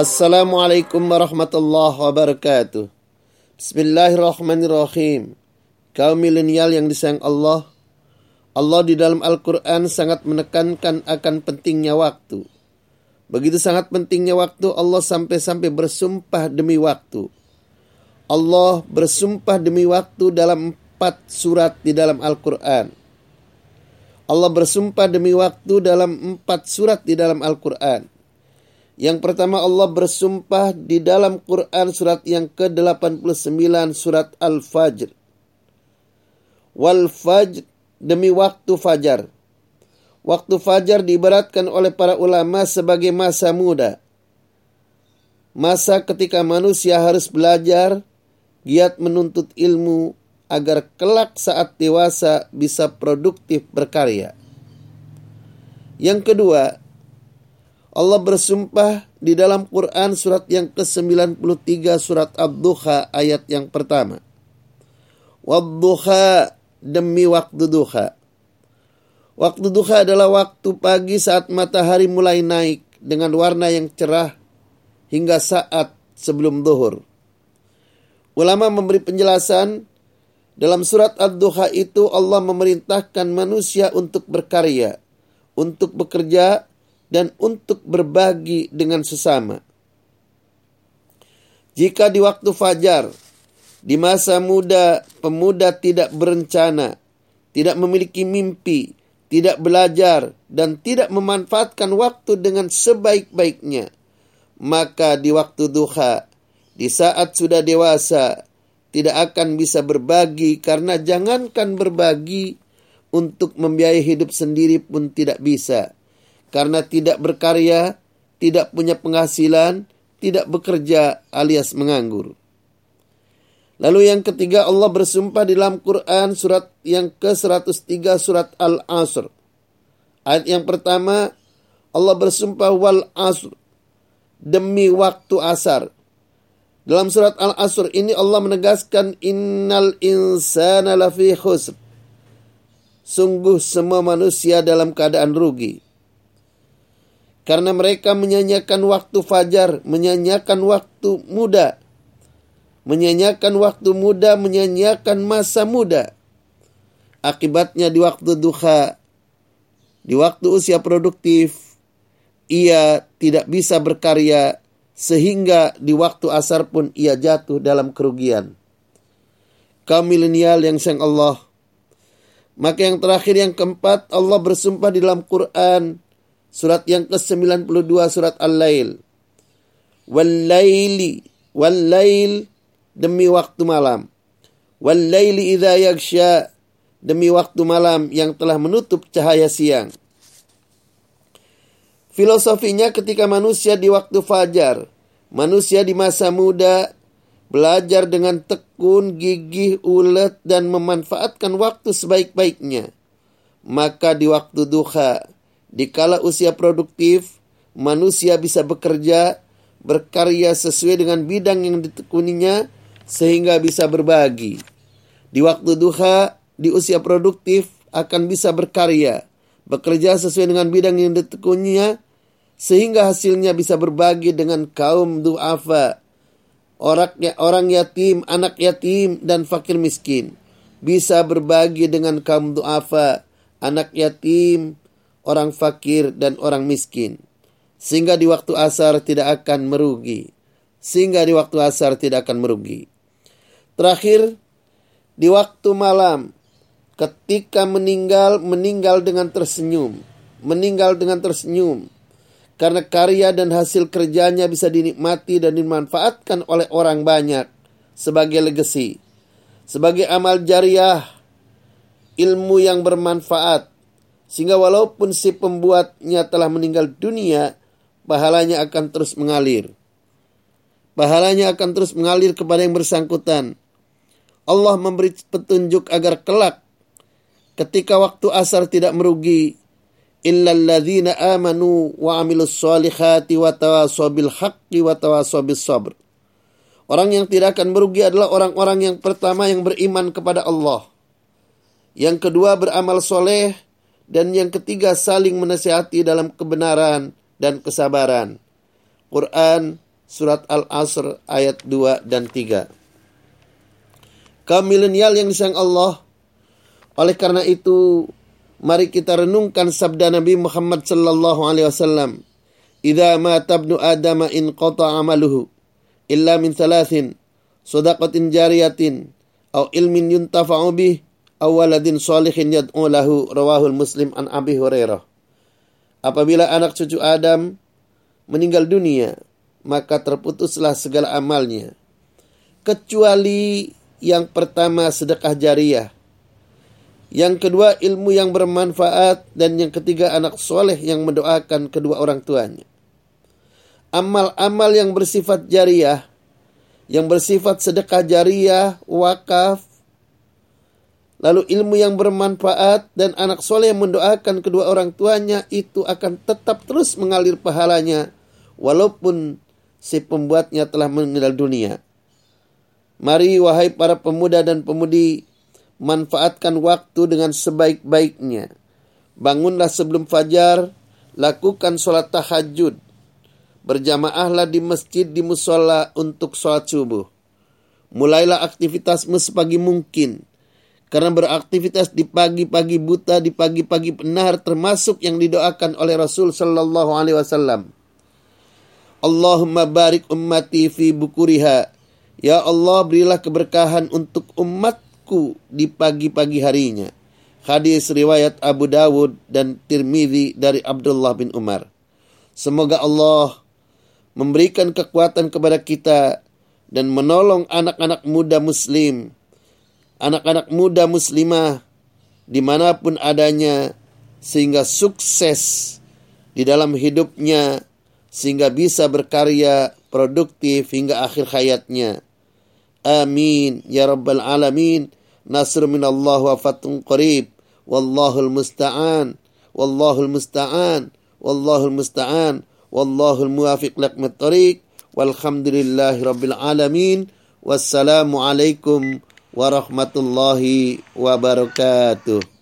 Assalamualaikum warahmatullahi wabarakatuh. Bismillahirrahmanirrahim. Kaum milenial yang disayang Allah, Allah di dalam Al-Quran sangat menekankan akan pentingnya waktu. Begitu sangat pentingnya waktu, Allah sampai-sampai bersumpah demi waktu. Allah bersumpah demi waktu dalam empat surat di dalam Al-Quran. Allah bersumpah demi waktu dalam empat surat di dalam Al-Quran. Yang pertama Allah bersumpah di dalam Quran surat yang ke-89 surat Al-Fajr. Wal Fajr demi waktu fajar. Waktu fajar diibaratkan oleh para ulama sebagai masa muda. Masa ketika manusia harus belajar, giat menuntut ilmu, agar kelak saat dewasa bisa produktif berkarya. Yang kedua, Allah bersumpah di dalam Quran surat yang ke-93 surat Ad-Duha ayat yang pertama. Wadduha demi waktu duha. Waktu duha adalah waktu pagi saat matahari mulai naik dengan warna yang cerah hingga saat sebelum duhur. Ulama memberi penjelasan dalam surat Ad-Duha itu Allah memerintahkan manusia untuk berkarya, untuk bekerja, dan untuk berbagi dengan sesama. Jika di waktu fajar, di masa muda, pemuda tidak berencana, tidak memiliki mimpi, tidak belajar, dan tidak memanfaatkan waktu dengan sebaik-baiknya, maka di waktu duha, di saat sudah dewasa, tidak akan bisa berbagi karena jangankan berbagi untuk membiayai hidup sendiri pun tidak bisa. Karena tidak berkarya, tidak punya penghasilan, tidak bekerja alias menganggur. Lalu yang ketiga Allah bersumpah di dalam Quran surat yang ke-103 surat Al-Asr. Ayat yang pertama Allah bersumpah wal asr demi waktu asar dalam surat Al-Asr ini Allah menegaskan innal insana lafi khusr. Sungguh semua manusia dalam keadaan rugi. Karena mereka menyanyikan waktu fajar, menyanyikan waktu muda. Menyanyikan waktu muda, menyanyikan masa muda. Akibatnya di waktu duha, di waktu usia produktif, ia tidak bisa berkarya sehingga di waktu asar pun ia jatuh dalam kerugian. Kaum milenial yang sayang Allah. Maka yang terakhir yang keempat Allah bersumpah di dalam Quran surat yang ke-92 surat Al-Lail. Wal-laili wal-lail demi waktu malam. Wal-laili idza yaghsha demi waktu malam yang telah menutup cahaya siang. Filosofinya ketika manusia di waktu fajar, manusia di masa muda belajar dengan tekun, gigih, ulet dan memanfaatkan waktu sebaik-baiknya. Maka di waktu duha, di kala usia produktif, manusia bisa bekerja, berkarya sesuai dengan bidang yang ditekuninya sehingga bisa berbagi. Di waktu duha, di usia produktif akan bisa berkarya, bekerja sesuai dengan bidang yang ditekuninya, sehingga hasilnya bisa berbagi dengan kaum duafa, orang, ya, orang yatim, anak yatim, dan fakir miskin. Bisa berbagi dengan kaum duafa, anak yatim, orang fakir, dan orang miskin. Sehingga di waktu asar tidak akan merugi. Sehingga di waktu asar tidak akan merugi. Terakhir, di waktu malam, ketika meninggal, meninggal dengan tersenyum. Meninggal dengan tersenyum. Karena karya dan hasil kerjanya bisa dinikmati dan dimanfaatkan oleh orang banyak sebagai legasi. Sebagai amal jariah, ilmu yang bermanfaat. Sehingga walaupun si pembuatnya telah meninggal dunia, pahalanya akan terus mengalir. Pahalanya akan terus mengalir kepada yang bersangkutan. Allah memberi petunjuk agar kelak ketika waktu asar tidak merugi amanu wa amilus solihati wa tawasobil haqqi wa sabr. Orang yang tidak akan merugi adalah orang-orang yang pertama yang beriman kepada Allah. Yang kedua beramal soleh. Dan yang ketiga saling menasihati dalam kebenaran dan kesabaran. Quran surat Al-Asr ayat 2 dan 3. Kaum milenial yang disayang Allah. Oleh karena itu, mari kita renungkan sabda Nabi Muhammad sallallahu alaihi wasallam. "Idza mata ibnu Adam in qata amaluhu illa min thalathin, sadaqatin jariyatin aw ilmin yuntafa'u bih aw waladin shalihin yad'u lahu." Rawahul Muslim an Abi Hurairah. Apabila anak cucu Adam meninggal dunia, maka terputuslah segala amalnya. Kecuali yang pertama sedekah jariah. Yang kedua ilmu yang bermanfaat dan yang ketiga anak soleh yang mendoakan kedua orang tuanya. Amal-amal yang bersifat jariah, yang bersifat sedekah jariah, wakaf, lalu ilmu yang bermanfaat dan anak soleh yang mendoakan kedua orang tuanya itu akan tetap terus mengalir pahalanya walaupun si pembuatnya telah meninggal dunia. Mari wahai para pemuda dan pemudi, manfaatkan waktu dengan sebaik-baiknya. Bangunlah sebelum fajar, lakukan sholat tahajud. Berjamaahlah di masjid di musola untuk sholat subuh. Mulailah aktivitasmu sepagi mungkin. Karena beraktivitas di pagi-pagi buta, di pagi-pagi benar termasuk yang didoakan oleh Rasul Sallallahu Alaihi Wasallam. Allahumma barik ummati fi bukuriha. Ya Allah berilah keberkahan untuk umatku di pagi-pagi harinya. Hadis riwayat Abu Dawud dan Tirmidzi dari Abdullah bin Umar. Semoga Allah memberikan kekuatan kepada kita dan menolong anak-anak muda muslim, anak-anak muda muslimah di mana pun adanya sehingga sukses di dalam hidupnya sehingga bisa berkarya produktif hingga akhir hayatnya. Amin ya rabbal alamin. Nasr min Allah wa fatun qarib. Wallahul musta'an. Wallahul musta'an. Wallahul musta'an. Wallahul muwafiq lakmat tariq. Walhamdulillahi rabbil alamin. Wassalamu alaikum warahmatullahi wabarakatuh.